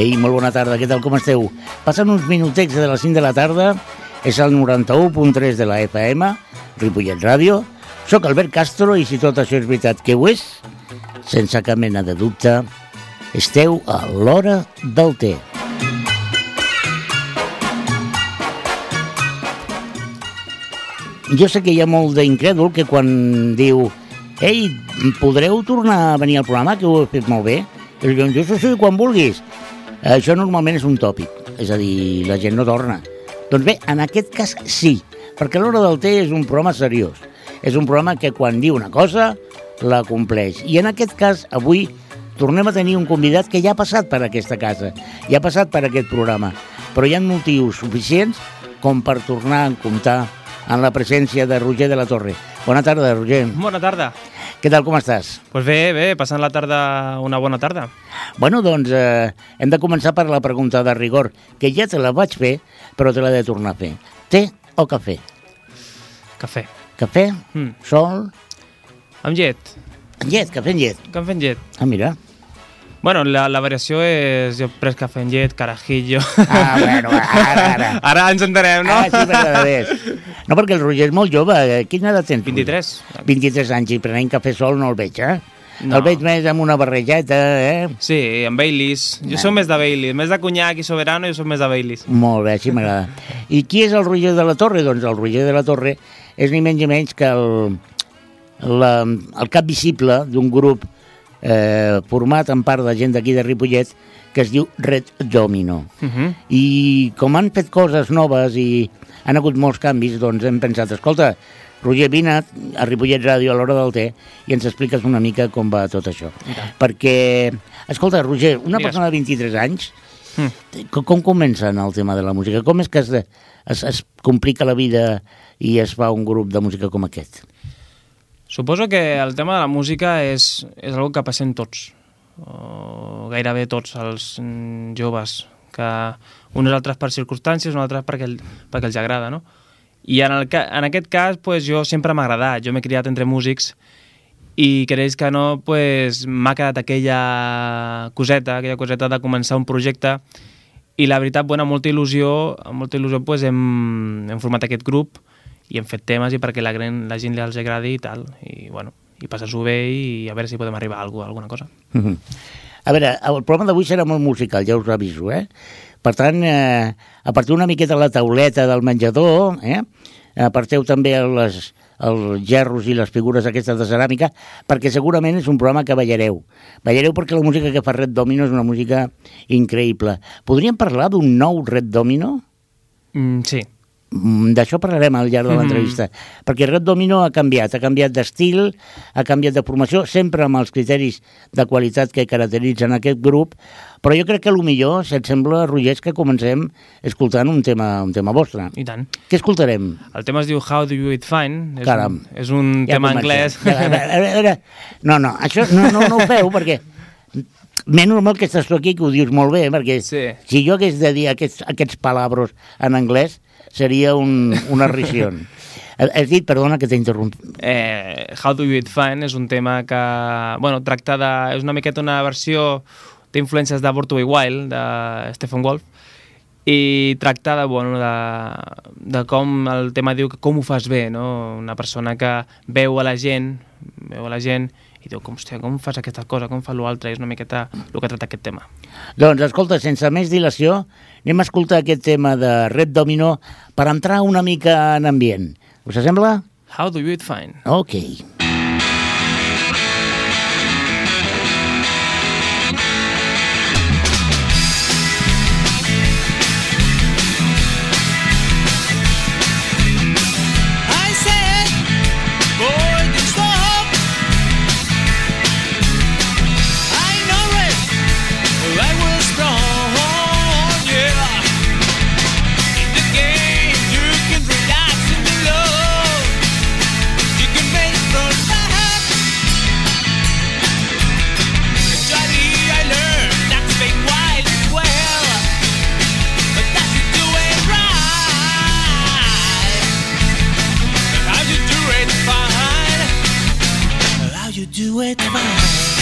Ei, molt bona tarda, què tal, com esteu? Passen uns minutets de les 5 de la tarda, és el 91.3 de la FM, Ripollet Ràdio. Soc Albert Castro i si tot això és veritat que ho és, sense cap mena de dubte, esteu a l'hora del té. Jo sé que hi ha molt d'incrèdul que quan diu ei, podreu tornar a venir al programa, que ho he fet molt bé? I jo sí, quan vulguis. Això normalment és un tòpic, és a dir, la gent no torna. Doncs bé, en aquest cas sí, perquè l'Hora del Té és un programa seriós. És un programa que quan diu una cosa, la compleix. I en aquest cas, avui, tornem a tenir un convidat que ja ha passat per aquesta casa, ja ha passat per aquest programa, però hi ha motius suficients com per tornar a comptar en la presència de Roger de la Torre. Bona tarda, Roger. Bona tarda. Què tal, com estàs? Doncs pues bé, bé, passant la tarda, una bona tarda. Bueno, doncs eh, hem de començar per la pregunta de rigor, que ja te la vaig fer, però te l'he de tornar a fer. Té o cafè? Cafè. Cafè? Mm. Sol? Amb llet. En llet, cafè en llet. Cafè amb llet. Ah, mira. Bueno, la, la variació és... Jo pres cafè amb llet, carajillo... Ah, bueno, ara, ara. Ara ens entenem, no? Ara sí. No, perquè el Roger és molt jove. eh? Quina edat tens? 23. 23 anys i prenent cafè sol no el veig, eh? No. El veig més amb una barrejeta, eh? Sí, amb Baileys. Jo Ah. soc més de Baileys. Més de conyac i soberano, jo soc més de Baileys. Molt bé, així m'agrada. I qui és el Roger de la Torre? Doncs el Roger de la Torre és ni menys ni menys que el, la, el cap visible d'un grup eh, format en part de gent d'aquí de Ripollet que es diu Red Domino. Uh -huh. I com han fet coses noves i han hagut molts canvis, doncs hem pensat, escolta, Roger, vine a Ripollet Ràdio a l'hora del té i ens expliques una mica com va tot això. Tant. Perquè, escolta, Roger, una Digues. persona de 23 anys, Mm. com, com comença en el tema de la música? Com és que es, es, es complica la vida i es fa un grup de música com aquest? Suposo que el tema de la música és, és una que passem tots, o gairebé tots els joves, que uns altres per circumstàncies, uns altres perquè, el, perquè els agrada, no? I en, el, en aquest cas, pues, jo sempre m'ha agradat, jo m'he criat entre músics i creus que no, pues, m'ha quedat aquella coseta, aquella coseta de començar un projecte i la veritat, bueno, molta il·lusió, amb molta il·lusió pues, hem, hem format aquest grup i hem fet temes i perquè la, la gent els agradi i tal, i bueno, i passar-s'ho bé i a veure si podem arribar a algú- a alguna cosa. Mhm. A veure, el programa d'avui serà molt musical, ja us aviso, eh? Per tant, eh, aparteu una miqueta la tauleta del menjador, eh? Aparteu també les, els gerros i les figures aquestes de ceràmica, perquè segurament és un programa que ballareu. Ballareu perquè la música que fa Red Domino és una música increïble. Podríem parlar d'un nou Red Domino? Mm, sí, Mm, D'això parlarem al llarg de Mhm. l'entrevista, perquè Red Domino ha canviat, ha canviat d'estil, ha canviat de formació, sempre amb els criteris de qualitat que caracteritzen aquest grup, però jo crec que el millor, si et sembla, Roger, és que comencem escoltant un tema, un tema vostre. i tant. Què escoltarem? El tema es diu How Do You Eat Fine, és Caram. un, és un tema comencem. anglès. Ja, a veure, a veure, a veure. No, no, això no, no, no ho feu, perquè més normal que estàs tu aquí que ho dius molt bé, perquè Sí. si jo hagués de dir aquests, aquests palabros en anglès, seria un, una rissió. Has dit, perdona que t'he interromput. Eh, How Do You Eat Fine és un tema que, bueno, tracta de... És una miqueta una versió d'influències de Borto Wild, de Stephen Wolf, i tracta de, bueno, de, de com el tema diu que com ho fas bé, no? Una persona que veu a la gent, veu a la gent i diu, com, hòstia, com fas aquesta cosa, com fa l'altre, és una miqueta el que tracta aquest tema. Doncs, escolta, sense més dilació, anem a escoltar aquest tema de Red Domino per entrar una mica en ambient. Us sembla? How do you eat fine? Ok. do it fine.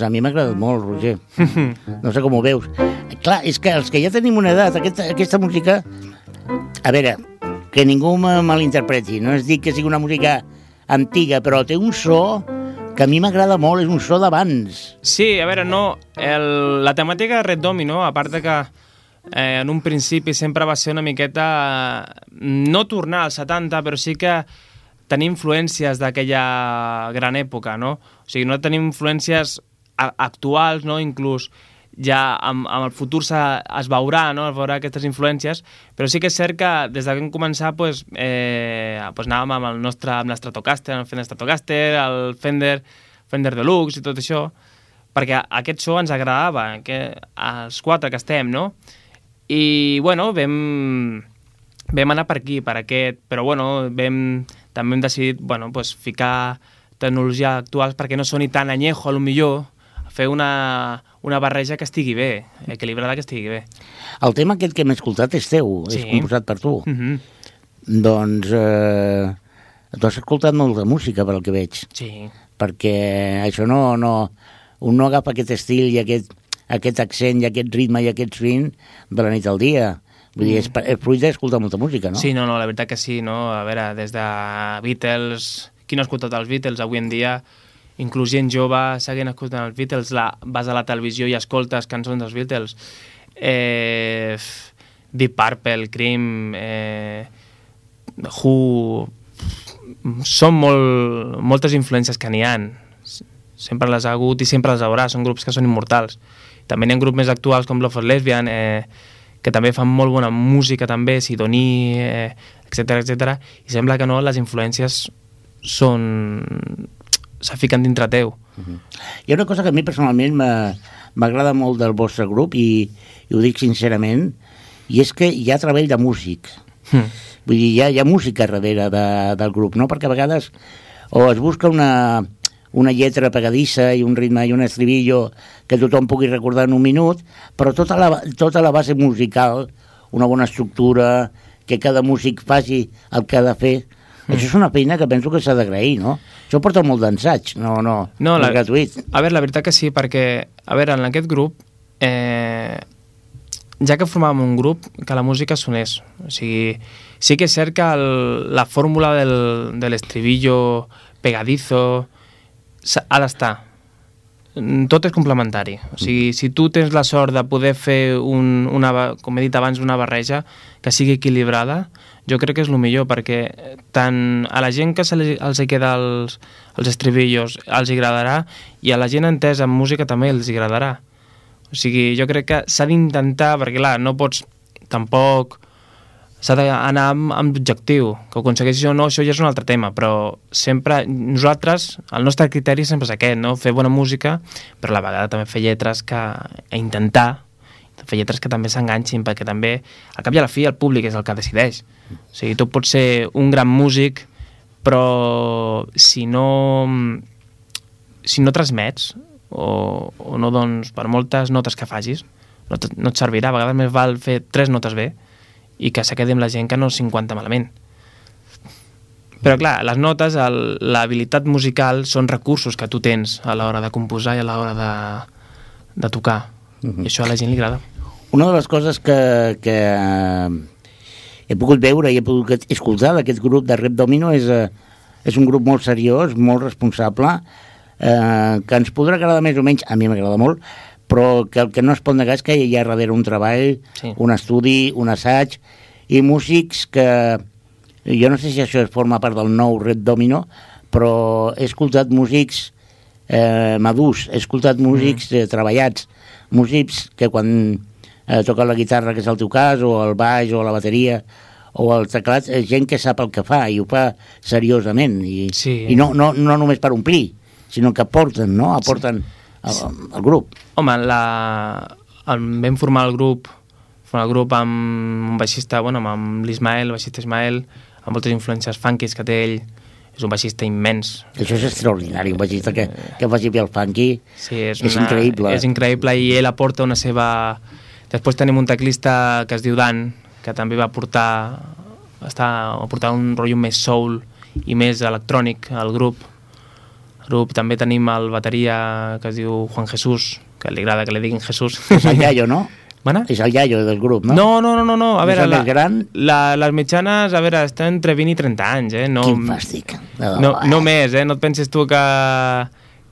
Doncs a mi m'ha agradat molt, Roger. No sé com ho veus. Clar, és que els que ja tenim una edat, aquesta, aquesta música... A veure, que ningú me malinterpreti, no és dir que sigui una música antiga, però té un so que a mi m'agrada molt, és un so d'abans. Sí, a veure, no, el, la temàtica de Red Domino, a part de que eh, en un principi sempre va ser una miqueta no tornar als 70, però sí que tenir influències d'aquella gran època, no? O sigui, no tenim influències actuals, no? Inclús ja amb, amb el futur es veurà, no? es veurà aquestes influències, però sí que és cert que des de que vam començar pues, eh, pues anàvem amb el nostre amb l'Stratocaster, el Fender Stratocaster, el Fender, Fender Deluxe i tot això, perquè aquest so ens agradava, que, els quatre que estem, no? I, bueno, vam, vam anar per aquí, per aquest, però, bueno, vam, també hem decidit, bueno, pues, ficar tecnologia actuals perquè no soni tan añejo, a lo millor, fer una, una barreja que estigui bé, equilibrada que estigui bé. El tema aquest que hem escoltat és teu, és Sí. composat per tu. Mm -hmm. Doncs eh, tu has escoltat molta música, per el que veig, Sí, perquè això no, no, un no agafa aquest estil i aquest, aquest accent i aquest ritme i aquest swing de la nit al dia. Vull dir, és, per- és fruit d'escoltar molta música, no? Sí, no, no, la veritat que sí, no? A veure, des de Beatles... Qui no ha escoltat els Beatles avui en dia? Inclús gent jove seguint escoltant els Beatles, la, vas a la televisió i escoltes cançons dels Beatles. Eh, Deep Purple, Cream, eh, Who... Són molt, moltes influències que n'hi han. Sempre les ha hagut i sempre les haurà. Són grups que són immortals. També n'hi ha grups més actuals com Love for Lesbian, eh, que també fan molt bona música també, Sidoní, eh, etc etc. i sembla que no, les influències són... se fiquen dintre teu. Hi ha una cosa que a mi personalment m'agrada molt del vostre grup i, i ho dic sincerament, i és que hi ha treball de músic. Hm. Vull dir, hi ha, hi ha música darrere de, del grup, no? Perquè a vegades o es busca una, una lletra pegadissa i un ritme i un estribillo que tothom pugui recordar en un minut, però tota la, tota la base musical, una bona estructura, que cada músic faci el que ha de fer, Això és una feina que penso que s'ha d'agrair, no? Això porta molt d'ensaig, no, no, No, la- gratuït. A veure, la veritat que sí, perquè, a veure, en aquest grup, eh, ja que formàvem un grup, que la música sonés. O sigui, sí que és cert que el, la fórmula del, de l'estribillo pegadizo ha d'estar. Mm, Tot és complementari. O sigui, si tu tens la sort de poder fer, un, una, com he dit abans, una barreja que sigui equilibrada, jo crec que és el millor, perquè tant a la gent que se li, els hi queda els, els estribillos els hi agradarà i a la gent entesa en música també els hi agradarà. O sigui, jo crec que s'ha d'intentar, perquè clar, no pots tampoc s'ha d'anar amb, amb objectiu, que ho aconsegueixis o no, això ja és un altre tema, però sempre, nosaltres, el nostre criteri sempre és aquest, no? fer bona música, però a la vegada també fer lletres que, intentar fer lletres que també s'enganxin, perquè també, al cap i a la fi, el públic és el que decideix. O sigui, tu pots ser un gran músic, però si no, si no transmets, o, o no dones per moltes notes que facis, no, no et servirà. A vegades més val fer tres notes bé i que se quedi amb la gent que no 50 malament. Però clar, les notes, l'habilitat musical són recursos que tu tens a l'hora de composar i a l'hora de, de tocar. I això a la gent li agrada. Una de les coses que, que eh, he pogut veure i he pogut escoltar d'aquest grup de Rep Domino és, eh, és un grup molt seriós, molt responsable, eh, que ens podrà agradar més o menys, a mi m'agrada molt, però que el que no es pot negar és que hi ha darrere un treball, Sí. un estudi, un assaig, i músics que... Jo no sé si això forma part del nou Red Domino, però he escoltat músics eh, madurs, he escoltat músics eh, treballats, músics que quan eh, toquen la guitarra, que és el teu cas, o el baix, o la bateria, o el teclat, és gent que sap el que fa i ho fa seriosament, i, Sí. i no, no, no només per omplir, sinó que aporten, no? Aporten al, al grup. Home, la, el, vam formar el grup formar el grup amb un baixista, bueno, amb l'Ismael, el baixista Ismael, amb moltes influències funkies que té ell, és un baixista immens. Això és extraordinari, un baixista que, que faci bé el funky. Sí, és, És una, increïble. És increïble i ell aporta una seva... Després tenim un teclista que es diu Dan, que també va portar, està, va portar un rotllo més soul i més electrònic al grup. Grup també tenim el bateria que es diu Juan Jesús, que li agrada que li diguin Jesús. És el iaio, no? Mana? És el iaio del grup, no? No, no, no, no, no. a veure, la, gran? la, les mitjanes, a veure, estan entre 20 i 30 anys, eh? No, Quin fàstic. no, no més, eh? No et pensis tu que,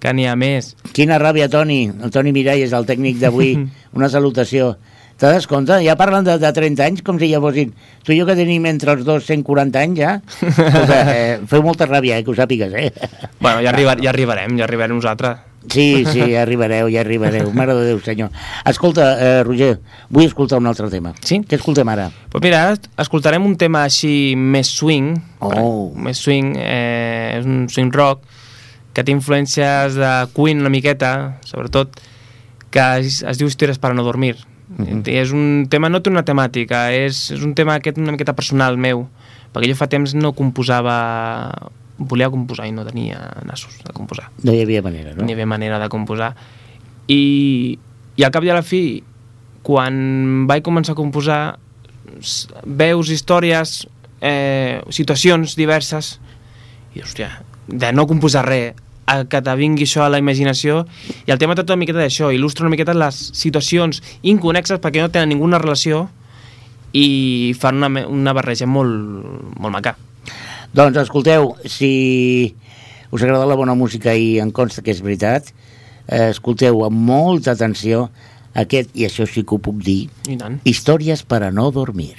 que n'hi ha més. Quina ràbia, Toni. El Toni Mirall és el tècnic d'avui. Una salutació. Te das compte? Ja parlen de, de 30 anys com si ja fossin... Tu i jo que tenim entre els dos 140 anys ja. Escolta, eh, feu molta ràbia, eh, que ho sàpigues, eh? Bueno, ja, arribar, ja arribarem, ja arribarem nosaltres. Sí, sí, ja arribareu, ja arribareu. Mare de Déu, senyor. Escolta, eh, Roger, vull escoltar un altre tema. Sí? Què escoltem ara? Pues mira, escoltarem un tema així més swing, Oh. més swing, eh, és un swing rock, que té influències de Queen una miqueta, sobretot, que es, es diu Històries per a no dormir. Mhm. És un tema, no té una temàtica, és, és un tema aquest una miqueta personal meu, perquè jo fa temps no composava, volia composar i no tenia nassos de composar No hi havia manera, no? no hi havia manera de composar. I, I al cap i a la fi, quan vaig començar a composar, veus històries, eh, situacions diverses, i hòstia, de no composar res, a que te vingui això a la imaginació, i el tema tracta una miqueta d'això, il·lustra una miqueta les situacions inconexes perquè no tenen ninguna relació i fan una, una barreja molt, molt maca. Doncs escolteu, si us agrada la bona música i em consta que és veritat, eh, escolteu amb molta atenció aquest, i això sí que ho puc dir. Històries per a no dormir.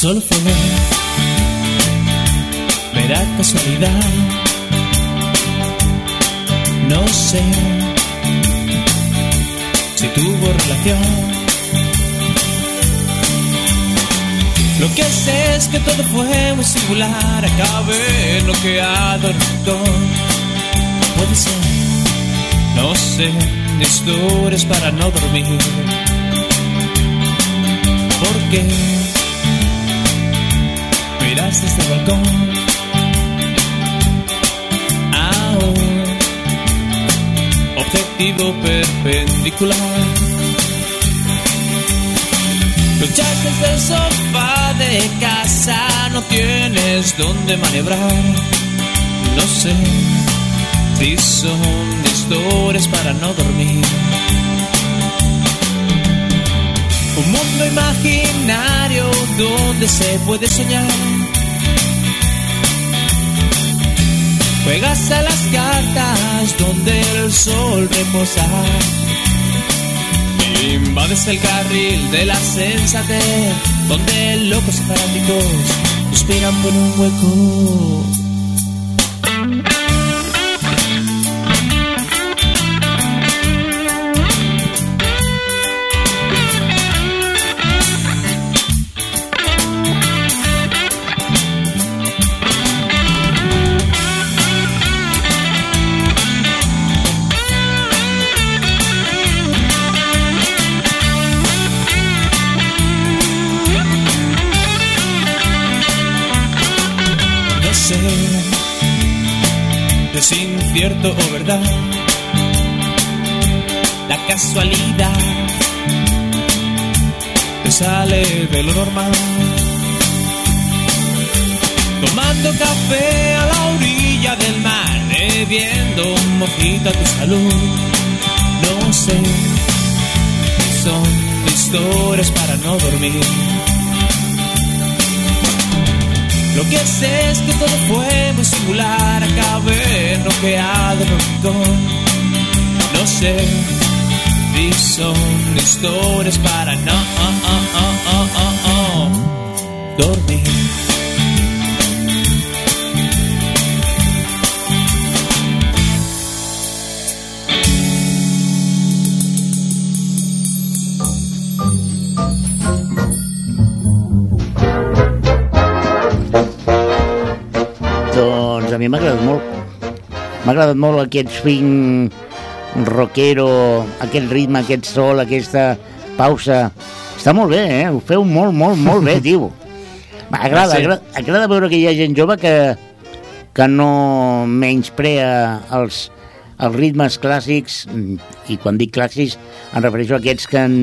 Solo fue mera casualidad. No sé si tuvo relación. Lo que sé es que todo fue muy singular. Acabé noqueado en un rincón. Puede ser, no sé, historias para no dormir. ¿Por qué? Desde el balcón. Ahora, objetivo perpendicular. Luchas desde el sofá de casa, no tienes dónde maniobrar. No sé si son historias para no dormir. Un mundo imaginario donde se puede soñar. Juegas a las cartas donde el sol reposa. Invades el carril de la sensatez, donde locos y fanáticos esperan por un hueco. La casualidad te sale de lo normal. Tomando café a la orilla del mar, bebiendo un mojito a tu salud. No sé, son historias para no dormir. Lo que sé es que todo fue muy singular, acabé noqueado en un rincón. No sé si son historias para no oh, oh, oh, oh, oh, oh, dormir. Mi m'ha agradat molt. M'ha agradat molt aquest swing rockero, aquest ritme, aquest sol, aquesta pausa. Està molt bé, eh? Ho feu molt, molt, molt bé, tio. M'agrada, Sí. agrada, agrada veure que hi ha gent jove que, que no menysprea els, els ritmes clàssics, i quan dic clàssics em refereixo a aquests que han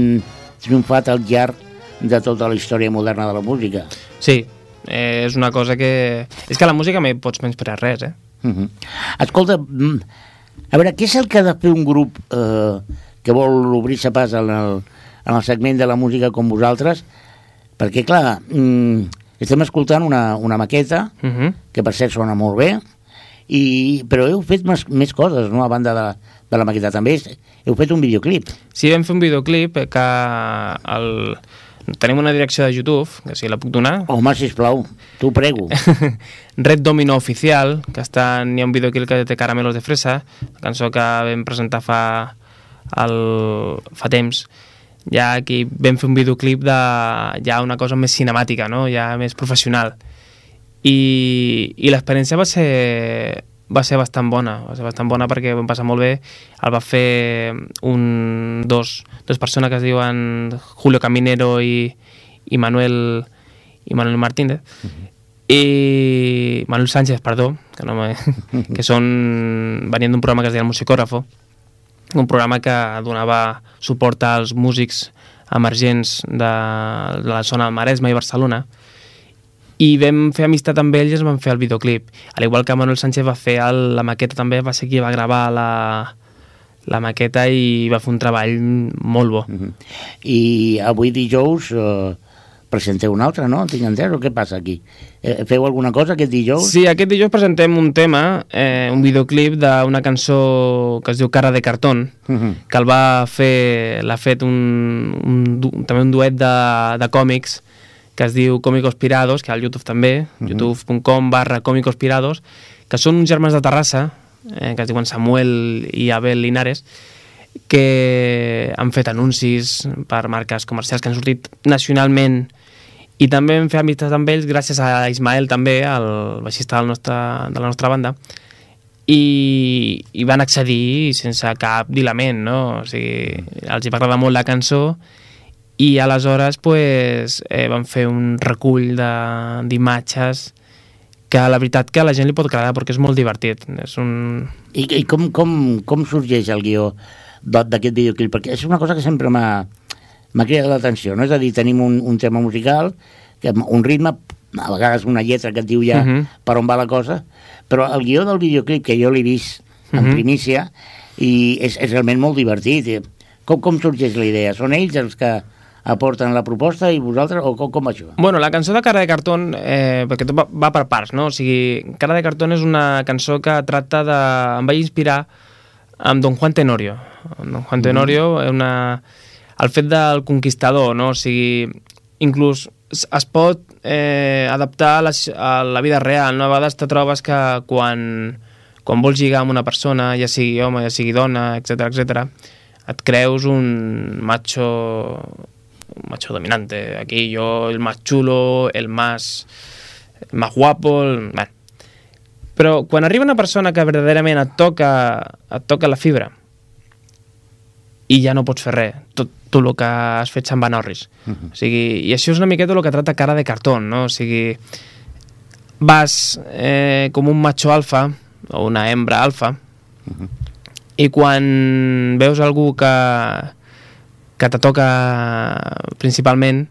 triomfat al llarg de tota la història moderna de la música. Sí, eh, és una cosa que... És que la música mai pots menysprear res, eh? Uh -huh. Escolta, mm, a veure, què és el que ha de fer un grup eh, que vol obrir-se pas en el, en el segment de la música com vosaltres? Perquè, clar, mm, estem escoltant una, una maqueta, Uh -huh. que per cert sona molt bé, i, però heu fet més, més coses, no?, a banda de, de la maqueta. També heu fet un videoclip. Sí, vam fer un videoclip que el... tenim una direcció de YouTube, que si la puc donar, Home, sisplau, t'ho prego. Red Domino Oficial, que està, hi ha un videoclip que té Caramelos de Fresa, la cançó que vam presentar fa, el, fa temps. Ja aquí vam fer un videoclip de ja una cosa més cinemàtica, no? ja més professional. I, i l'experiència va ser va ser bastant bona, va ser bastant bona perquè vam passar molt bé. El va fer un, dos, dos persones que es diuen Julio Caminero i, i Manuel i Manuel Martínez. I Manuel Sánchez, perdó, que, no me, que són, venien d'un programa que es deia El Musicògrafo, un programa que donava suport als músics emergents de, de la zona del Maresme i Barcelona i vam fer amistat amb ells i ens vam fer el videoclip. Al igual que Manuel Sánchez va fer el, la maqueta també, va ser qui va gravar la, la maqueta i va fer un treball molt bo. Mhm. I avui dijous eh, presenteu un altre, no? Tinc entès, o què passa aquí? Eh, feu alguna cosa aquest dijous? Sí, aquest dijous presentem un tema, eh, un videoclip d'una cançó que es diu Cara de cartón, Mhm. que el va fer, l'ha fet un, un, du- també un duet de, de còmics que es diu Cómicos Pirados, que al YouTube també, youtube.com barra Cómicos Pirados, que són uns germans de Terrassa, eh, que es diuen Samuel i Abel Linares, que han fet anuncis per marques comercials que han sortit nacionalment i també hem fet amistats amb ells gràcies a Ismael també, el baixista del nostre, de la nostra banda i, i van accedir sense cap dilament, no? O sigui, els hi va agradar molt la cançó i aleshores pues, eh, van fer un recull d'imatges que la veritat que a la gent li pot agradar perquè és molt divertit. És un... I, i com, com, com sorgeix el guió d'aquest videoclip? Perquè és una cosa que sempre m'ha cridat l'atenció, no? És a dir, tenim un, un tema musical, que, un ritme, a vegades una lletra que et diu ja Mhm. per on va la cosa, però el guió del videoclip, que jo l'he vist en Mhm. primícia, i és, és realment molt divertit. Com, com sorgeix la idea? Són ells els que aporten la proposta i vosaltres, o com, com això? Bueno, la cançó de Cara de Cartón, eh, perquè tot va, va per parts, no? O sigui, Cara de Cartón és una cançó que tracta de... Em vaig inspirar amb Don Juan Tenorio. Don Juan Tenorio, mm. una... el fet del conquistador, no? O sigui, inclús es pot eh, adaptar a la, a la vida real, no? A vegades te trobes que quan, quan vols lligar amb una persona, ja sigui home, ja sigui dona, etc etc, et creus un macho macho dominante. Aquí yo el más chulo, el más, el más guapo... El... Bueno. Però quan arriba una persona que verdaderament et toca, et toca la fibra i ja no pots fer res, tot, tot el que has fet se'n va a Norris. o sigui, I això és una miqueta el que trata cara de cartón, no? O sigui, vas eh, com un macho alfa o una hembra alfa i quan veus algú que, que te toca principalment,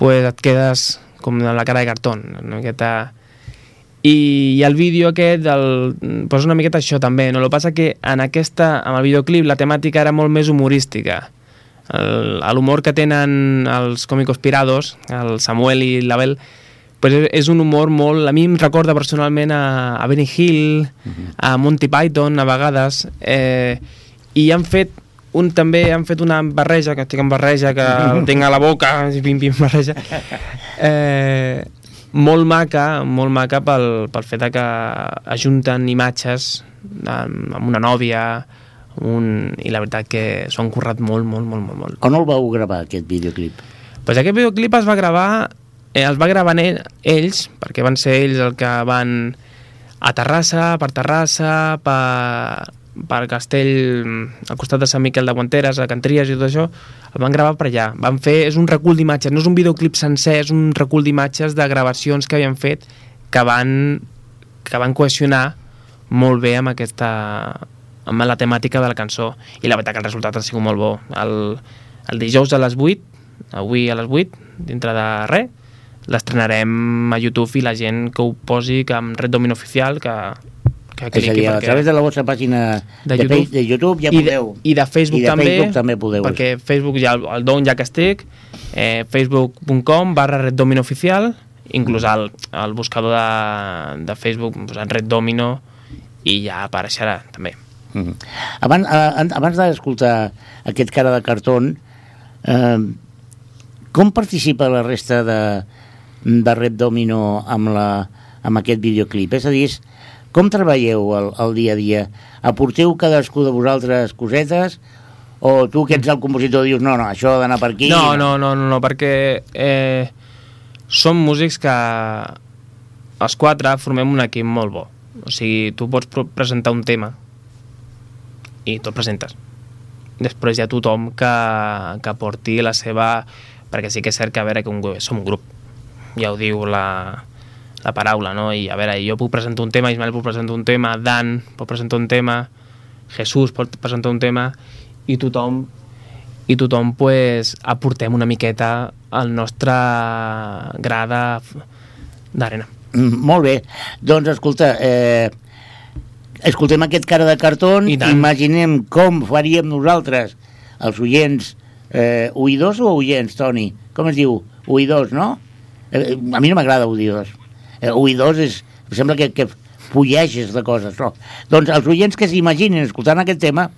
pues et quedes com amb la cara de cartón, una miqueta... I, i el vídeo aquest el, posa una miqueta això també, no? El que passa que en aquesta, amb el videoclip la temàtica era molt més humorística. L'humor que tenen els còmicos pirados, el Samuel i l'Abel, pues és, és un humor molt... A mi em recorda personalment a, a Benny Hill, a Monty Python, a vegades, eh, i han fet un també han fet una barreja, que estic en barreja, que el tinc a la boca, pim, pim, barreja, eh, molt maca, molt maca pel, pel fet que ajunten imatges amb, amb una nòvia, un, i la veritat que s'ho han currat molt, molt, molt, molt, molt. On el vau gravar, aquest videoclip? Pues aquest videoclip es va gravar, eh, els va gravar ell, ells, perquè van ser ells el que van a Terrassa, per Terrassa, per, per Castell, al costat de Sant Miquel de Guanteres, a Cantries i tot això, el van gravar per allà. Van fer, és un recull d'imatges, no és un videoclip sencer, és un recull d'imatges de gravacions que havien fet que van, que van cohesionar molt bé amb aquesta amb la temàtica de la cançó i la veritat que el resultat ha sigut molt bo el, el dijous a les 8 avui a les 8, dintre de res l'estrenarem a YouTube i la gent que ho posi que amb Red Domino Oficial que, que És a dir, a través de la vostra pàgina de de, YouTube, de YouTube ja I de, podeu... i de Facebook I de també, Facebook també podeu. perquè Facebook ja el, el don ja que estic eh, facebook.com barra Red Domino Oficial inclús al, al buscador de, de Facebook posant Red Domino i ja apareixerà també Mhm. Abans, eh, abans d'escoltar aquest cara de cartón, eh, com participa la resta de, de Red Domino amb, la, amb aquest videoclip? És a dir, és, com treballeu el, el dia a dia? Aporteu cadascú de vosaltres cosetes? O tu que ets el compositor dius, no, no, això ha d'anar per aquí? No, no, no, no, no perquè eh, som músics que els quatre formem un equip molt bo. O sigui, tu pots presentar un tema i tu el presentes. Després hi ha tothom que, que porti la seva... Perquè sí que és cert que, a veure, que un, som un grup. Ja ho diu la, la paraula, no? I, a veure, jo puc presentar un tema, Ismael puc presentar un tema, Dan pot presentar un tema, Jesús pot presentar un tema, i tothom i tothom pues, aportem una miqueta al nostre gra de- d'arena. Mm, Molt bé. Doncs, escolta, eh, escoltem aquest cara de cartón, I imaginem com faríem nosaltres, els oients, eh, oïdors o oients, Toni? Com es diu? Oïdors, no? Eh, a mi no m'agrada oïdors. Eh, oïdors és... Em sembla que, que fulleges de coses, no? Doncs els oients que s'imaginin escoltant aquest tema,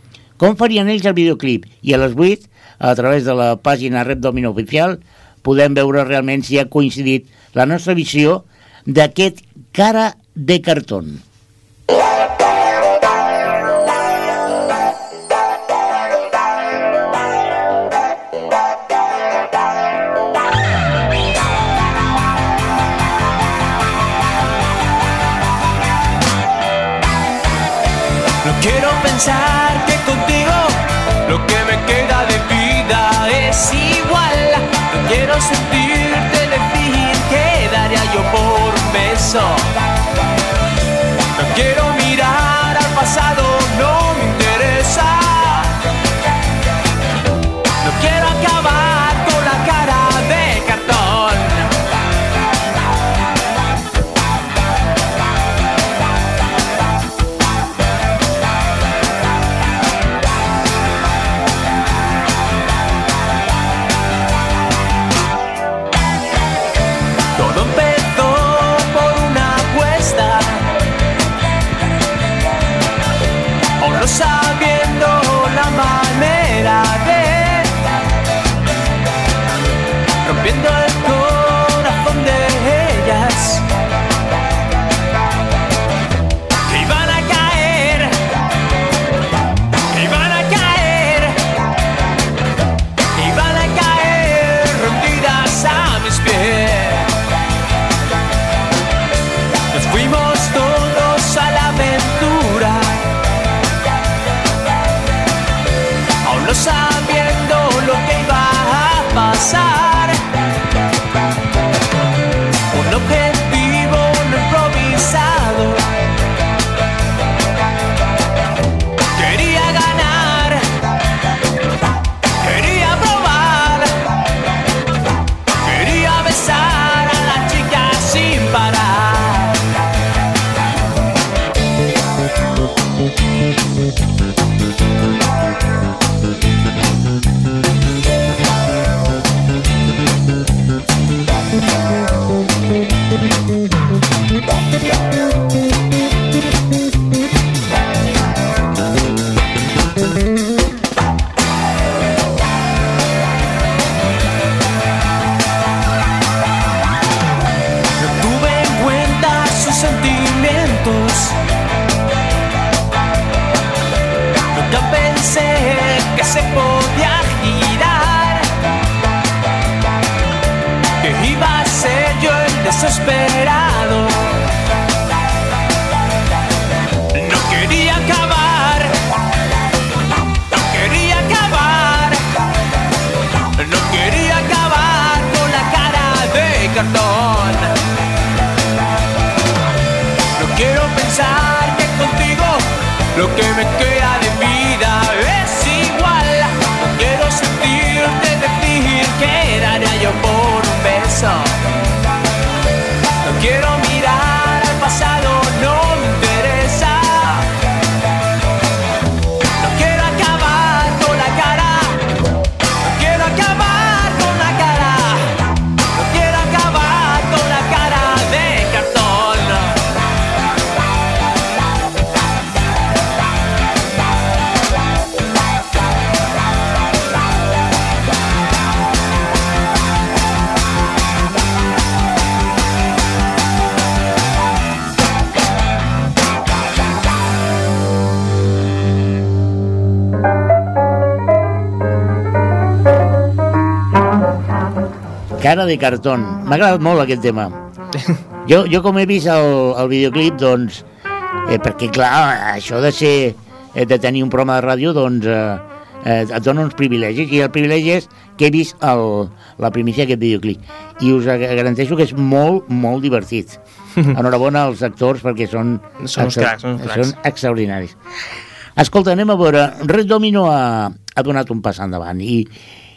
com farien ells el videoclip? I a les 8, a través de la pàgina Red Domino Oficial, podem veure realment si ha coincidit la nostra visió d'aquest cara de cartón. Pensar que contigo lo que me queda de vida es igual. No quiero sentirte decir que daría yo por beso. Cara de cartón. M'ha agradat molt aquest tema. Jo, jo com he vist el, el videoclip, doncs, eh, perquè clar, això de ser, eh, de tenir un programa de ràdio, doncs, eh, eh, et dona uns privilegis, i el privilegi és que he vist el, la primícia d'aquest videoclip. I us garanteixo que és molt, molt divertit. Enhorabona als actors perquè són, Són uns cracs, són cracs. són extraordinaris. Escolta, anem a veure, Red Domino ha, ha donat un pas endavant i,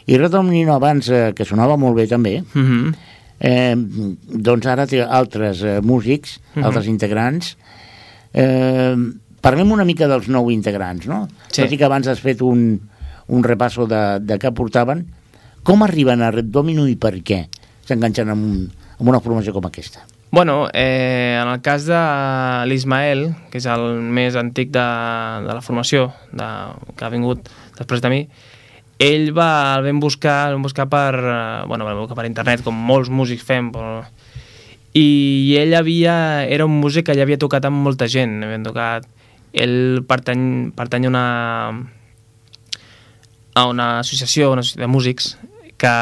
i Red Domino abans, eh, que sonava molt bé també, Mm -hmm. eh, doncs ara té altres eh, músics, Mhm. altres integrants. Eh, parlem una mica dels nou integrants, no? Sí. Tot i que abans has fet un, un repasso de, de què portaven. Com arriben a Red Domino i per què s'enganxen amb, un, amb una formació com aquesta? Bueno, eh, en el cas de l'Ismael, que és el més antic de, de la formació, de, que ha vingut després de mi, ell va, el vam buscar, el vam buscar per, eh, bueno, el vam buscar per internet, com molts músics fem, però... i ell havia, era un músic que ja havia tocat amb molta gent, havien tocat... Ell pertany, pertany a una, a una associació, una associació de músics que,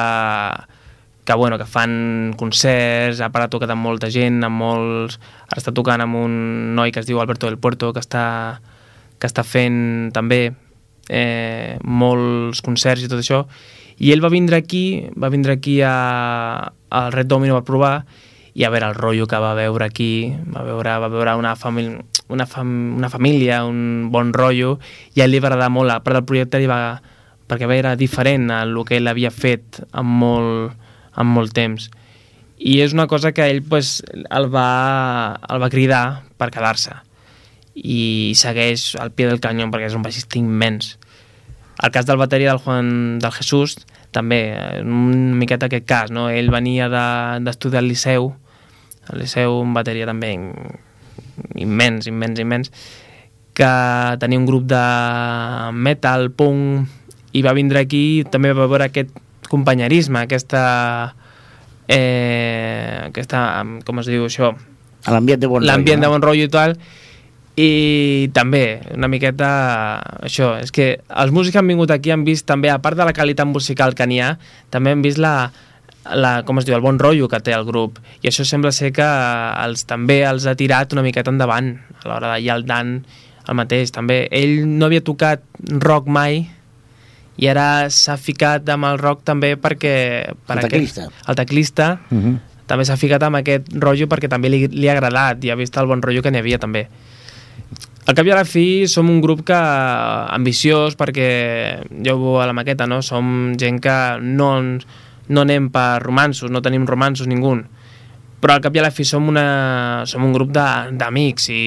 que, bueno, que fan concerts, ha parat tocat amb molta gent, amb molts... Ara està tocant amb un noi que es diu Alberto del Puerto, que està, que està fent també eh, molts concerts i tot això, i ell va vindre aquí, va vindre aquí a, al Red Domino per provar, i a veure el rotllo que va veure aquí, va veure, va veure una, família, una, fam, una família, un bon rotllo, i a ell li va agradar molt, a part del projecte li va, perquè era diferent a el que ell havia fet amb molt, amb molt temps. I és una cosa que ell pues, el, va, el va cridar per quedar-se i segueix al pie del canyó perquè és un baixista immens. El cas del bateria del Juan del Jesús també, eh, una miqueta aquest cas, no? ell venia de- d'estudiar al Liceu, al Liceu un bateria també immens, immens, immens, que tenia un grup de metal, punk, i va vindre aquí també va veure aquest companyerisme, aquesta... Eh, aquesta, com es diu això? L'ambient de bon rotllo, l'ambient de no? bon rotllo i tal i també una miqueta això, és que els músics que han vingut aquí han vist també, a part de la qualitat musical que n'hi ha, també han vist la, la, com es diu, el bon rotllo que té el grup i això sembla ser que els, també els ha tirat una miqueta endavant a l'hora de i el Dan el mateix també, ell no havia tocat rock mai i ara s'ha ficat amb el rock també perquè per El aquest- teclista. el teclista Uh -huh. també s'ha ficat amb aquest rotllo perquè també li, li ha agradat i ha vist el bon rotllo que n'hi havia també. Al cap i a la fi som un grup que ambiciós perquè ja ho veu a la maqueta, no? Som gent que no, no anem per romansos, no tenim romansos ningú. Però al cap i a la fi som, una, som un grup d'amics i,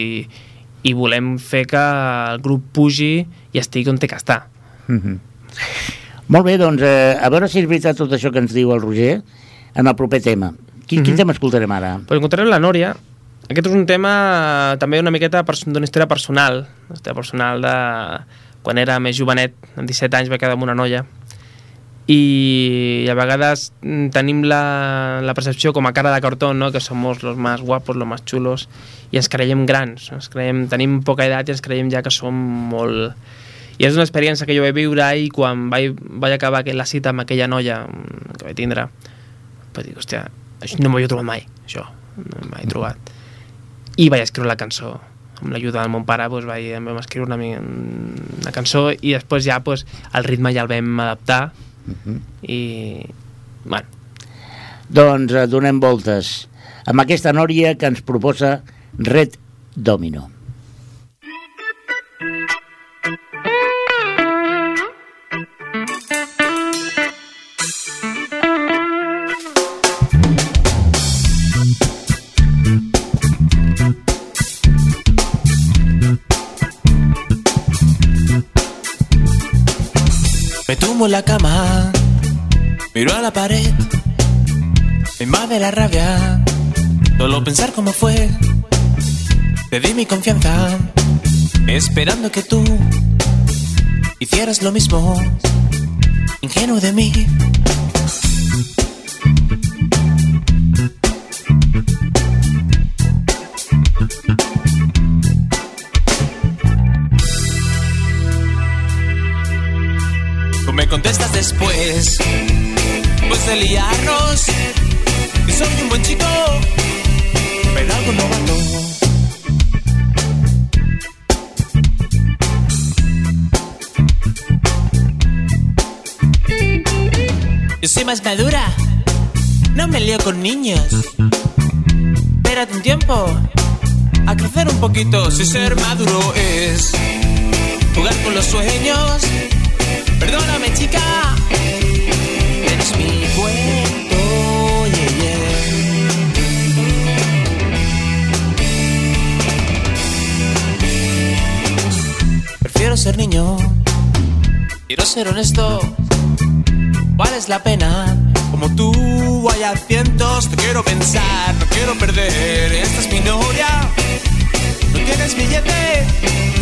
i volem fer que el grup pugi i estigui on té que estar. Mhm. Molt bé, doncs, eh, a veure si és veritat tot això que ens diu el Roger en el proper tema. Quin, quin Mhm. tema escoltarem ara? Pues encontrarem la Nòria. Aquest és un tema també una miqueta d'una història personal, una història personal de quan era més jovenet, amb 17 anys vaig quedar amb una noia i a vegades mm, tenim la, la percepció com a cara de cartó, no? que som los más guapos, los más chulos i ens creiem grans, ens creiem, tenim poca edat i ens creiem ja que som molt... I és una experiència que jo vaig viure i quan vaig, vaig acabar aquella cita amb aquella noia mm, que vaig tindre, vaig dir, hòstia, no m'ho havia trobat mai, això. no m'he trobat. I vaig escriure la cançó. Amb l'ajuda del mon pare doncs, vaig, vam escriure una, una cançó i després ja doncs, el ritme ja el vam adaptar i bueno, Doncs eh, donem voltes amb aquesta nòria que ens proposa Red Domino. La cama, miro a la pared, me invade la rabia, solo pensar cómo fue. Te di mi confianza, esperando que tú hicieras lo mismo, ingenuo de mí. Contestas después, pues de liarnos, que soy un buen chico, pero algo no novato. Yo soy más madura, no me lío con niños. Espérate un tiempo, a crecer un poquito, si ser maduro es jugar con los sueños. Perdóname, chica. Eres mi cuento, yeah, yeah. Prefiero ser niño. Quiero ser honesto. Vales la pena. Como tú hay a cientos. Te quiero pensar, no quiero perder. Esta es mi novia. No tienes billete.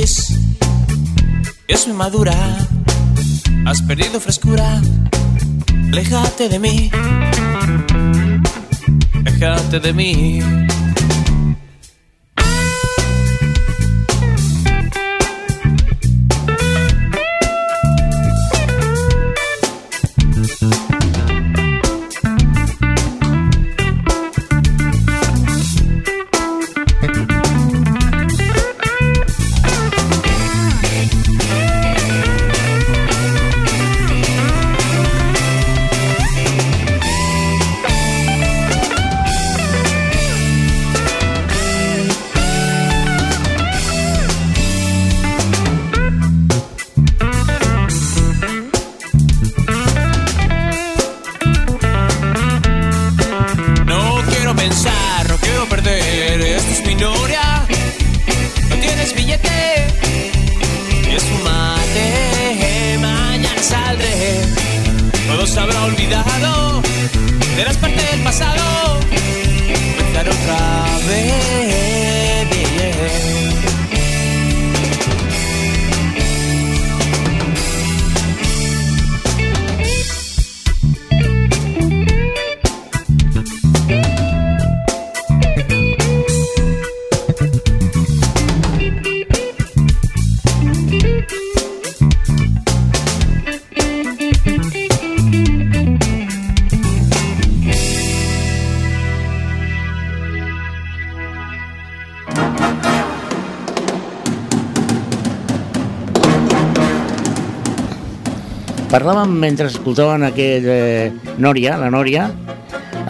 Es soy madura. Has perdido frescura. Aléjate de mí. Aléjate de mí. Parlàvem mentre escoltaven aquest eh, Nòria, la Nòria,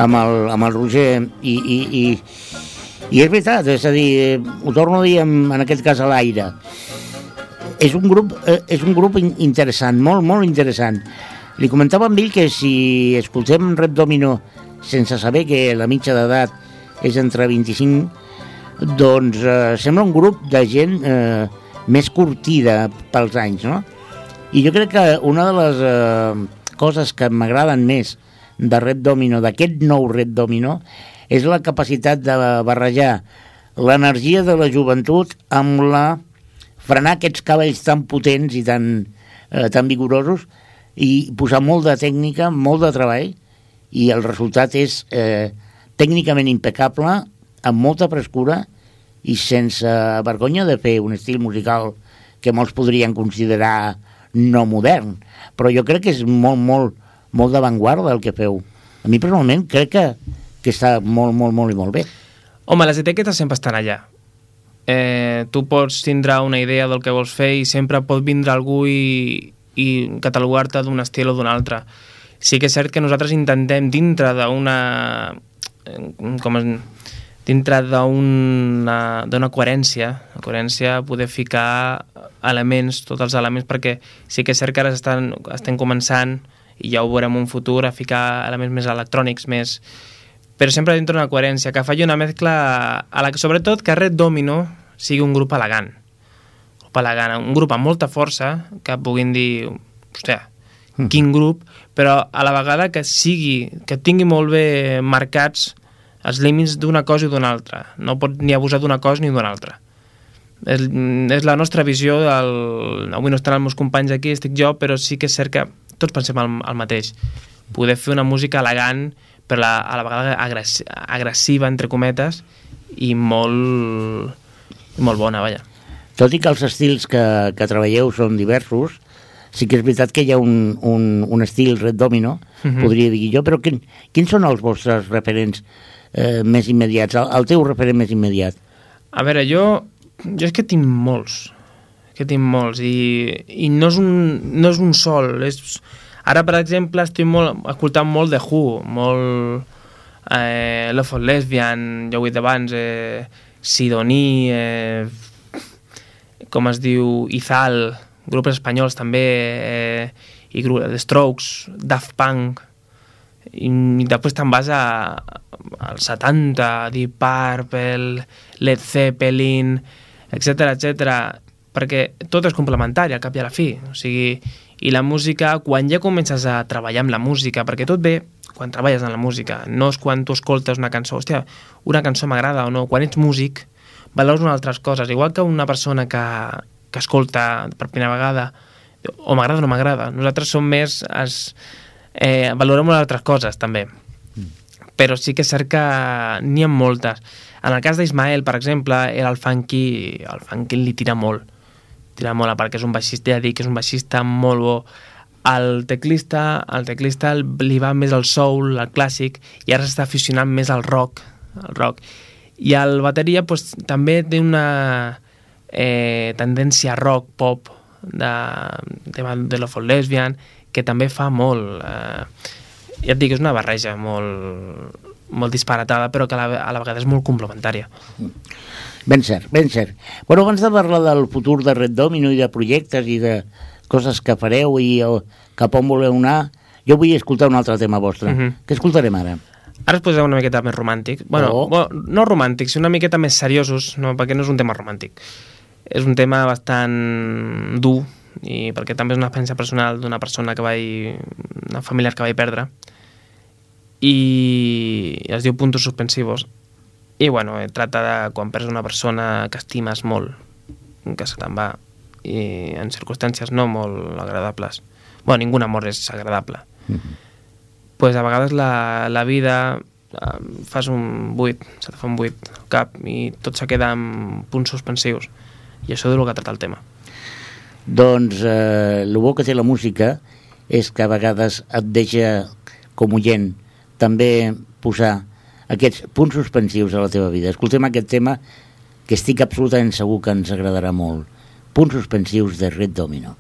amb el, amb el Roger, i, i, i, i és veritat, és a dir, eh, ho torno a dir en, en aquest cas a l'aire. És un grup, eh, és un grup in- interessant, molt, molt interessant. Li comentava amb ell que si escoltem Rep Domino sense saber que la mitja d'edat és entre 25, doncs eh, sembla un grup de gent eh, més curtida pels anys, no? I jo crec que una de les eh, coses que m'agraden més de Red Domino, d'aquest nou Red Domino, és la capacitat de barrejar l'energia de la joventut amb la frenar aquests cabells tan potents i tan, eh, tan vigorosos i posar molt de tècnica, molt de treball i el resultat és eh, tècnicament impecable, amb molta frescura i sense vergonya de fer un estil musical que molts podrien considerar no modern, però jo crec que és molt, molt, molt d'avantguarda el que feu. A mi personalment crec que, que està molt, molt, molt i molt bé. Home, les etiquetes sempre estan allà. Eh, tu pots tindre una idea del que vols fer i sempre pot vindre algú i, i catalogar-te d'un estil o d'un altre. Sí que és cert que nosaltres intentem dintre d'una... eh, com es, dintre d'una coherència, la coherència poder ficar elements, tots els elements, perquè sí que és cert que ara estan, estem començant, i ja ho veurem un futur, a ficar elements més electrònics, més... però sempre dintre d'una coherència, que faci una mescla, a la, sobretot que Red Domino sigui un grup elegant, un grup elegant, un grup amb molta força, que puguin dir, hòstia, quin grup, però a la vegada que sigui, que tingui molt bé marcats els límits d'una cosa i d'una altra. No pot ni abusar d'una cosa ni d'una altra. És, és la nostra visió del... Avui no estan els meus companys aquí, estic jo, però sí que és cert que tots pensem el, el mateix. Poder fer una música elegant, però la, a la vegada agress, agressiva, entre cometes, i molt, molt bona, vaja. Tot i que els estils que, que treballeu són diversos, sí que és veritat que hi ha un, un, un estil Red Domino, Mhm. podria dir jo, però quin, quins són els vostres referents eh, més immediats, el, el teu referent més immediat? A veure, jo, jo és que tinc molts, que tinc molts, i, i no, és un, no és un sol. És... Ara, per exemple, estic molt, escoltant molt de Who, molt eh, Love for Lesbian, ja ho he dit abans, eh, Sidoní, eh, com es diu, Izal, grups espanyols també, eh, i The Strokes, Daft Punk, i, després te'n vas a, als 70, Deep Purple, Led Zeppelin, etc etc perquè tot és complementari al cap i a la fi. O sigui, i la música, quan ja comences a treballar amb la música, perquè tot ve quan treballes en la música, no és quan tu escoltes una cançó, hòstia, una cançó m'agrada o no, quan ets músic valores unes altres coses, igual que una persona que, que escolta per primera vegada o m'agrada o no m'agrada, nosaltres som més es, eh, valorem altres coses també però sí que és cert que n'hi ha moltes. En el cas d'Ismael, per exemple, era el funky, el funky li tira molt. Tira molt, a part que és un baixista, ja dic, és un baixista molt bo. El teclista, el teclista li va més al soul, al clàssic, i ara s'està aficionant més al rock, al rock. I el bateria pues, també té una eh, tendència rock, pop, de, de, de Love for Lesbian, que també fa molt... Eh, ja et dic, és una barreja molt, molt disparatada, però que a la, a la vegada és molt complementària. Ben cert, ben cert. Bueno, abans de parlar del futur de Red Domino i de projectes i de coses que fareu i o, cap on voleu anar, jo vull escoltar un altre tema vostre. Mhm. Què escoltarem ara? Ara es posarà una miqueta més romàntic. Bueno, Oh. bueno, no romàntic, sinó una miqueta més seriosos, no, perquè no és un tema romàntic. És un tema bastant dur, i perquè també és una experiència personal d'una persona que vaig... una familiar que vaig perdre, i es diu Puntos Suspensivos. I, bueno, eh, tracta de quan perds una persona que estimes molt, que se te'n va, i en circumstàncies no molt agradables. Bueno, ningú amor és agradable. pues a vegades la, la vida fas un buit, se te fa un buit al cap i tot se queda en punts suspensius. I això és el que tracta el tema. Doncs eh, el bo que té la música és que a vegades et deixa com oient també posar aquests punts suspensius a la teva vida. Escoltem aquest tema que estic absolutament segur que ens agradarà molt. Punts suspensius de Red Domino.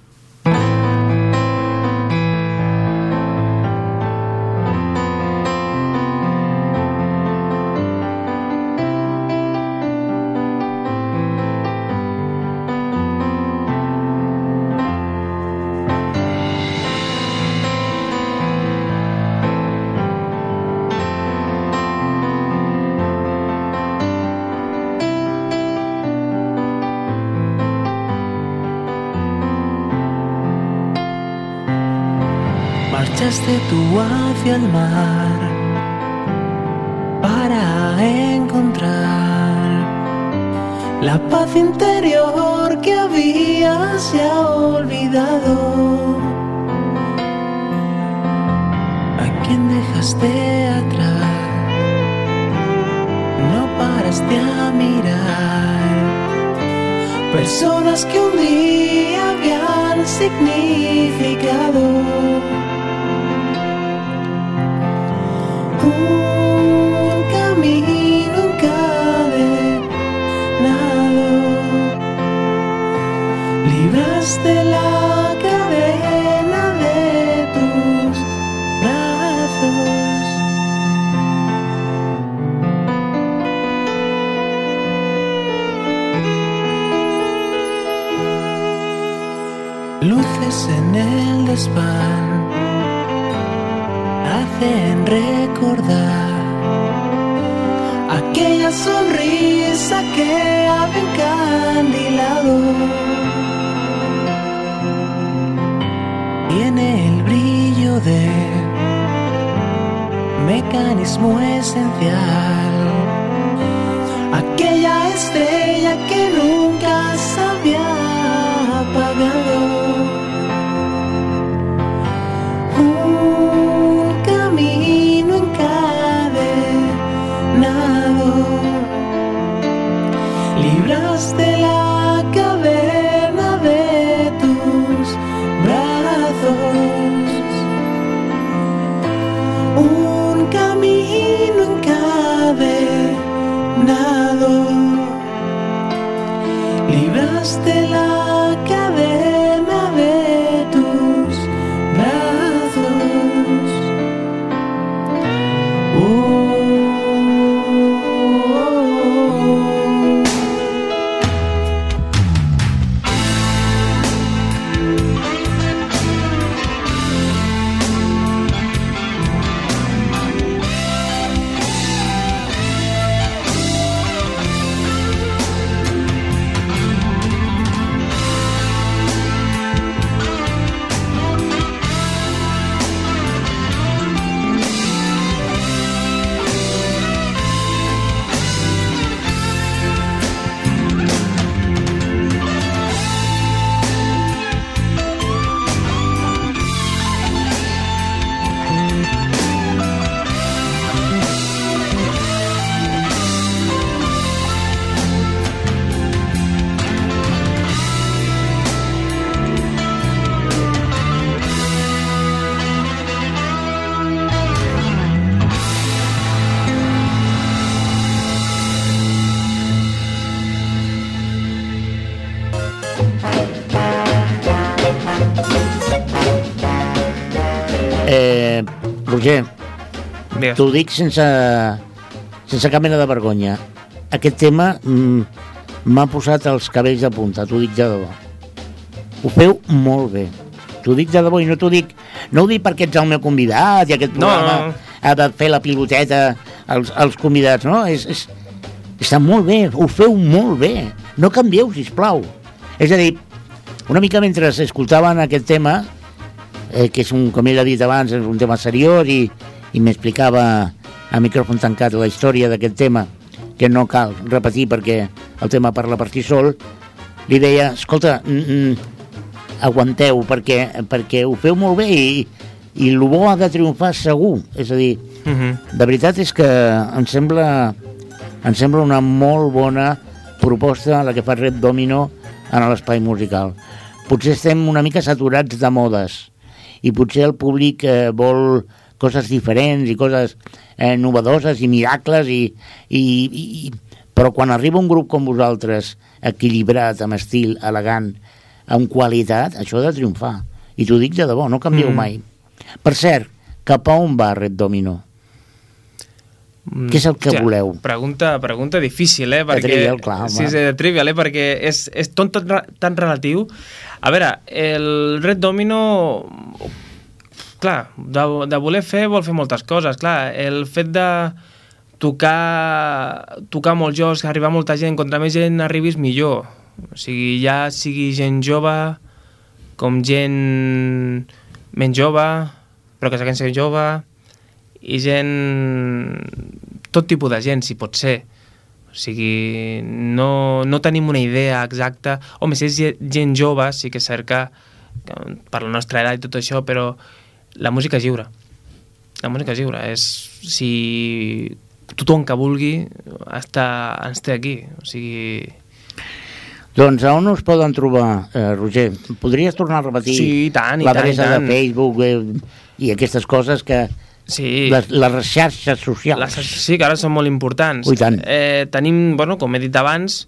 En el desván hacen recordar aquella sonrisa que había encandilado. Tiene el brillo de mecanismo esencial. Aquella estrella que nunca se Digues. t'ho dic sense, sense cap mena de vergonya. Aquest tema mm, m'ha posat els cabells de punta, t'ho dic de debò. Ho feu molt bé. T'ho dic de debò i no t'ho dic... No ho dic perquè ets el meu convidat i aquest No, programa no. ha de fer la piloteta als, als convidats, no? És, és, està molt bé, ho feu molt bé. No canvieu, si plau. És a dir, una mica mentre escoltaven aquest tema, eh, que és un, com ell ha dit abans, és un tema seriós i, i m'explicava a micròfon tancat la història d'aquest tema, que no cal repetir perquè el tema parla per si sol, li deia, escolta, mm, mm, aguanteu perquè, perquè ho feu molt bé i, i el bo ha de triomfar segur. És a dir, Mhm. de veritat és que em sembla, em sembla una molt bona proposta la que fa Red Domino en l'espai musical. Potser estem una mica saturats de modes i potser el públic eh, vol coses diferents i coses eh, novedoses i miracles i, i, i, però quan arriba un grup com vosaltres equilibrat, amb estil, elegant amb qualitat, això ha de triomfar i t'ho dic de debò, no canvieu Mm. mai per cert, cap a on va Red Domino? Mm, Què és el que hòstia, voleu? Pregunta, pregunta difícil, eh? Perquè, trivial, clar, home. sí, sí, de trivial, eh? Perquè és, és tot tan, tan relatiu. A veure, el Red Domino... Clar, de, de voler fer vol fer moltes coses. Clar, el fet de tocar, tocar molt jocs, arribar molta gent, contra més gent arribis, millor. O sigui, ja sigui gent jove, com gent menys jove, però que segueix sent jove, i gent... tot tipus de gent, si pot ser. O sigui, no, no tenim una idea exacta. Home, si és ge- gent jove, sí que és cert que per la nostra edat i tot això, però la música és lliure. La música és lliure. És, si tothom que vulgui està, ens té aquí. O sigui... Doncs on us poden trobar, eh, Roger? Podries tornar a repetir Sí, l'adreça de Facebook eh, i aquestes coses que... Sí. Les, les xarxes socials. Les, sí, que ara són molt importants. Tant. Eh, tenim, bueno, com he dit abans,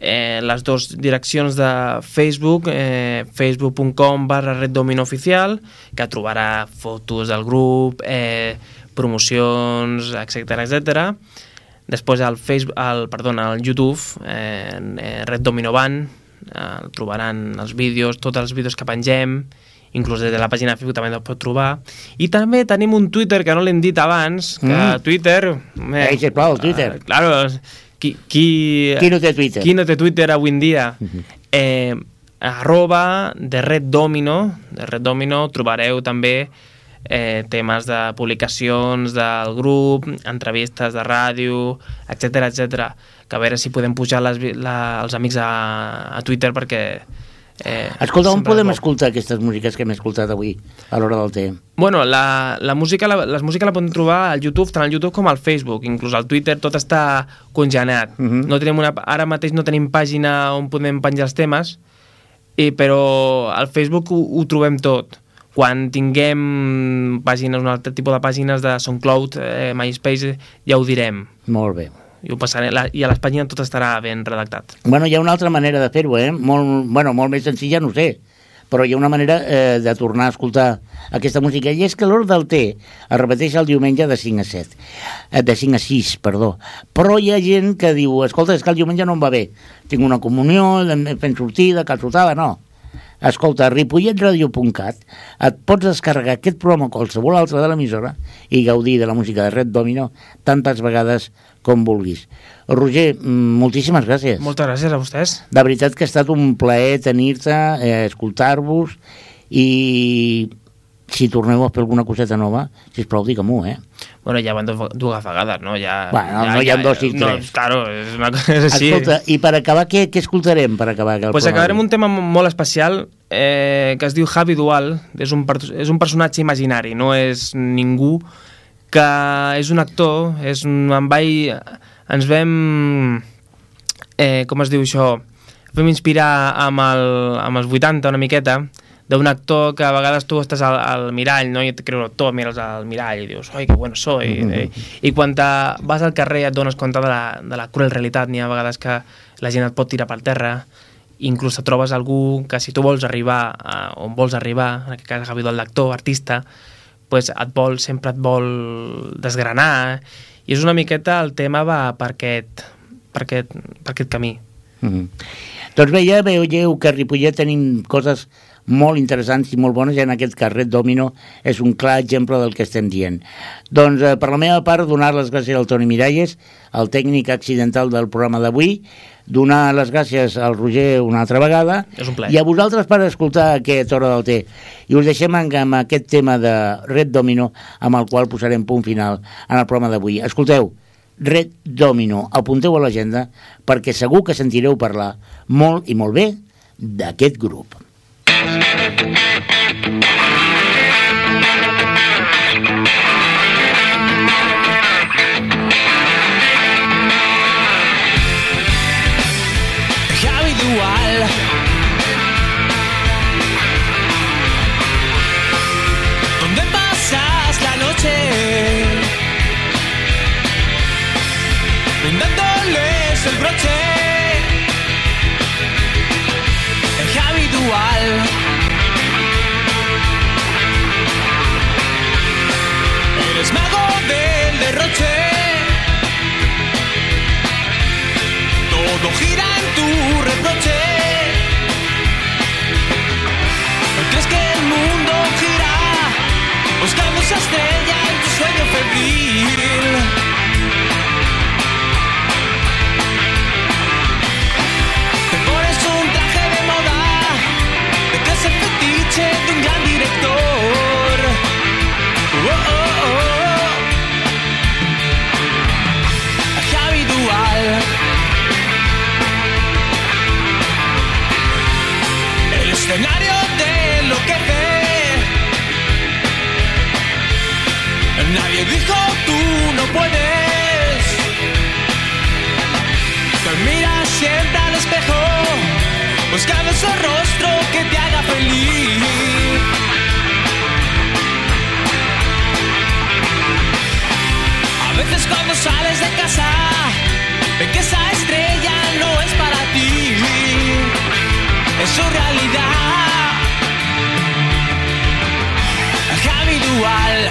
eh, les dues direccions de Facebook, eh, facebook.com barra Red Domino Oficial, que trobarà fotos del grup, eh, promocions, etc etc. Després al Facebook, al, perdona, al YouTube, eh, eh, Red Domino Band, eh, trobaran els vídeos, tots els vídeos que pengem, inclús des de la pàgina de Facebook també el pot trobar. I també tenim un Twitter que no l'hem dit abans, que Mm. Twitter... Ei, sisplau, el Twitter. Eh, claro, qui, qui, Qui no té Twitter? qui no té Twitter avui en dia? eh, arroba de Red Domino, de Red Domino trobareu també eh, temes de publicacions del grup, entrevistes de ràdio, etc etc. Que a veure si podem pujar les, la, els amics a, a Twitter perquè... Eh, Escolta, on podem escoltar aquestes músiques que hem escoltat avui a l'hora del té? Bueno, la, la música, la, les música la podem trobar al YouTube, tant al YouTube com al Facebook, inclús al Twitter, tot està congenat. Mhm. no tenim una, ara mateix no tenim pàgina on podem penjar els temes, i, però al Facebook ho, ho trobem tot. Quan tinguem pàgines, un altre tipus de pàgines de SoundCloud, eh, MySpace, ja ho direm. Molt bé. I, ho passaré, la, I a les pàgines tot estarà ben redactat. Bueno, hi ha una altra manera de fer-ho, eh? Molt, bueno, molt més senzilla, no sé, però hi ha una manera eh, de tornar a escoltar aquesta música, i és que l'hora del té es repeteix el diumenge de 5 a 7, eh, de 5 a 6, perdó. Però hi ha gent que diu, escolta, és que el diumenge no em va bé, tinc una comunió, fent sortida, calçotada, no. Escolta, a ripolletradio.cat et pots descarregar aquest programa o qualsevol altre de l'emissora i gaudir de la música de Red Domino tantes vegades com vulguis. Roger, mm, moltíssimes gràcies. Moltes gràcies a vostès. De veritat que ha estat un plaer tenir-te, eh, escoltar-vos i si torneu a fer alguna coseta nova, sisplau, digue-m'ho, eh? Bueno, ja van dues dues vegades, no? Ja, Bueno, no hi ha dos i no, tres. Claro, és una cosa és així. Escolta, i per acabar, què, què escoltarem per acabar el pues acabarem un tema molt especial eh, que es diu Javi Dual. És un, és un personatge imaginari, no és ningú que és un actor, és un, en vai, ens vam, eh, com es diu això, vam inspirar amb, el, amb els 80 una miqueta, d'un actor que a vegades tu estàs al, al mirall no? i et creus l'actor, mires al mirall i dius oi, que bueno soy eh? i quan te vas al carrer et dones compte de la, de la cruel realitat n'hi ha vegades que la gent et pot tirar per terra inclús et trobes algú que si tu vols arribar a on vols arribar, en aquest cas Javi del lector, artista, pues et vol, sempre et vol desgranar i és una miqueta el tema va per aquest, per aquest, per aquest camí. Mm. Doncs bé, ja veieu que a Ripollet tenim coses molt interessants i molt bones i en aquest cas Red Domino és un clar exemple del que estem dient. Doncs eh, per la meva part donar les gràcies al Toni Miralles, el tècnic accidental del programa d'avui, donar les gràcies al Roger una altra vegada És un plaer. i a vosaltres per escoltar aquesta hora del té. I us deixem amb, amb aquest tema de Red Domino amb el qual posarem punt final en el programa d'avui. Escolteu, Red Domino, apunteu a l'agenda perquè segur que sentireu parlar molt i molt bé d'aquest grup. Javi Todo gira en tu reproche. ¿Crees que el mundo gira buscando esa estrella en tu sueño febril? Te pones un traje de moda, te crees el fetiche de un gran director. Oh, oh, oh. Javi Dual. Nadie dijo tú no puedes. Te miras siempre al espejo buscando ese rostro que te haga feliz. A veces cuando sales de casa, ve que esa estrella no es para ti, es su realidad. Javi Dual,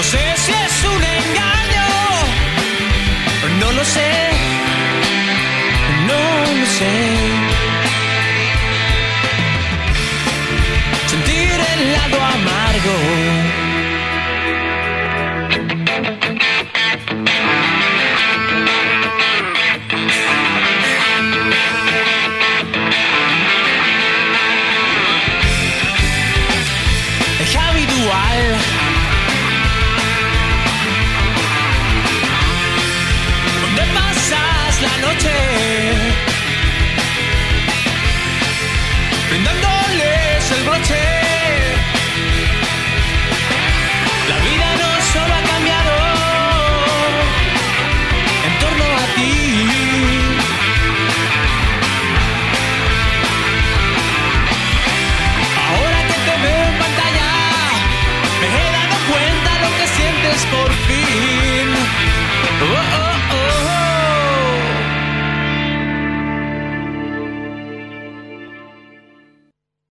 No sé si es un engaño, no lo sé no lo sé. Sentir el lado amargo.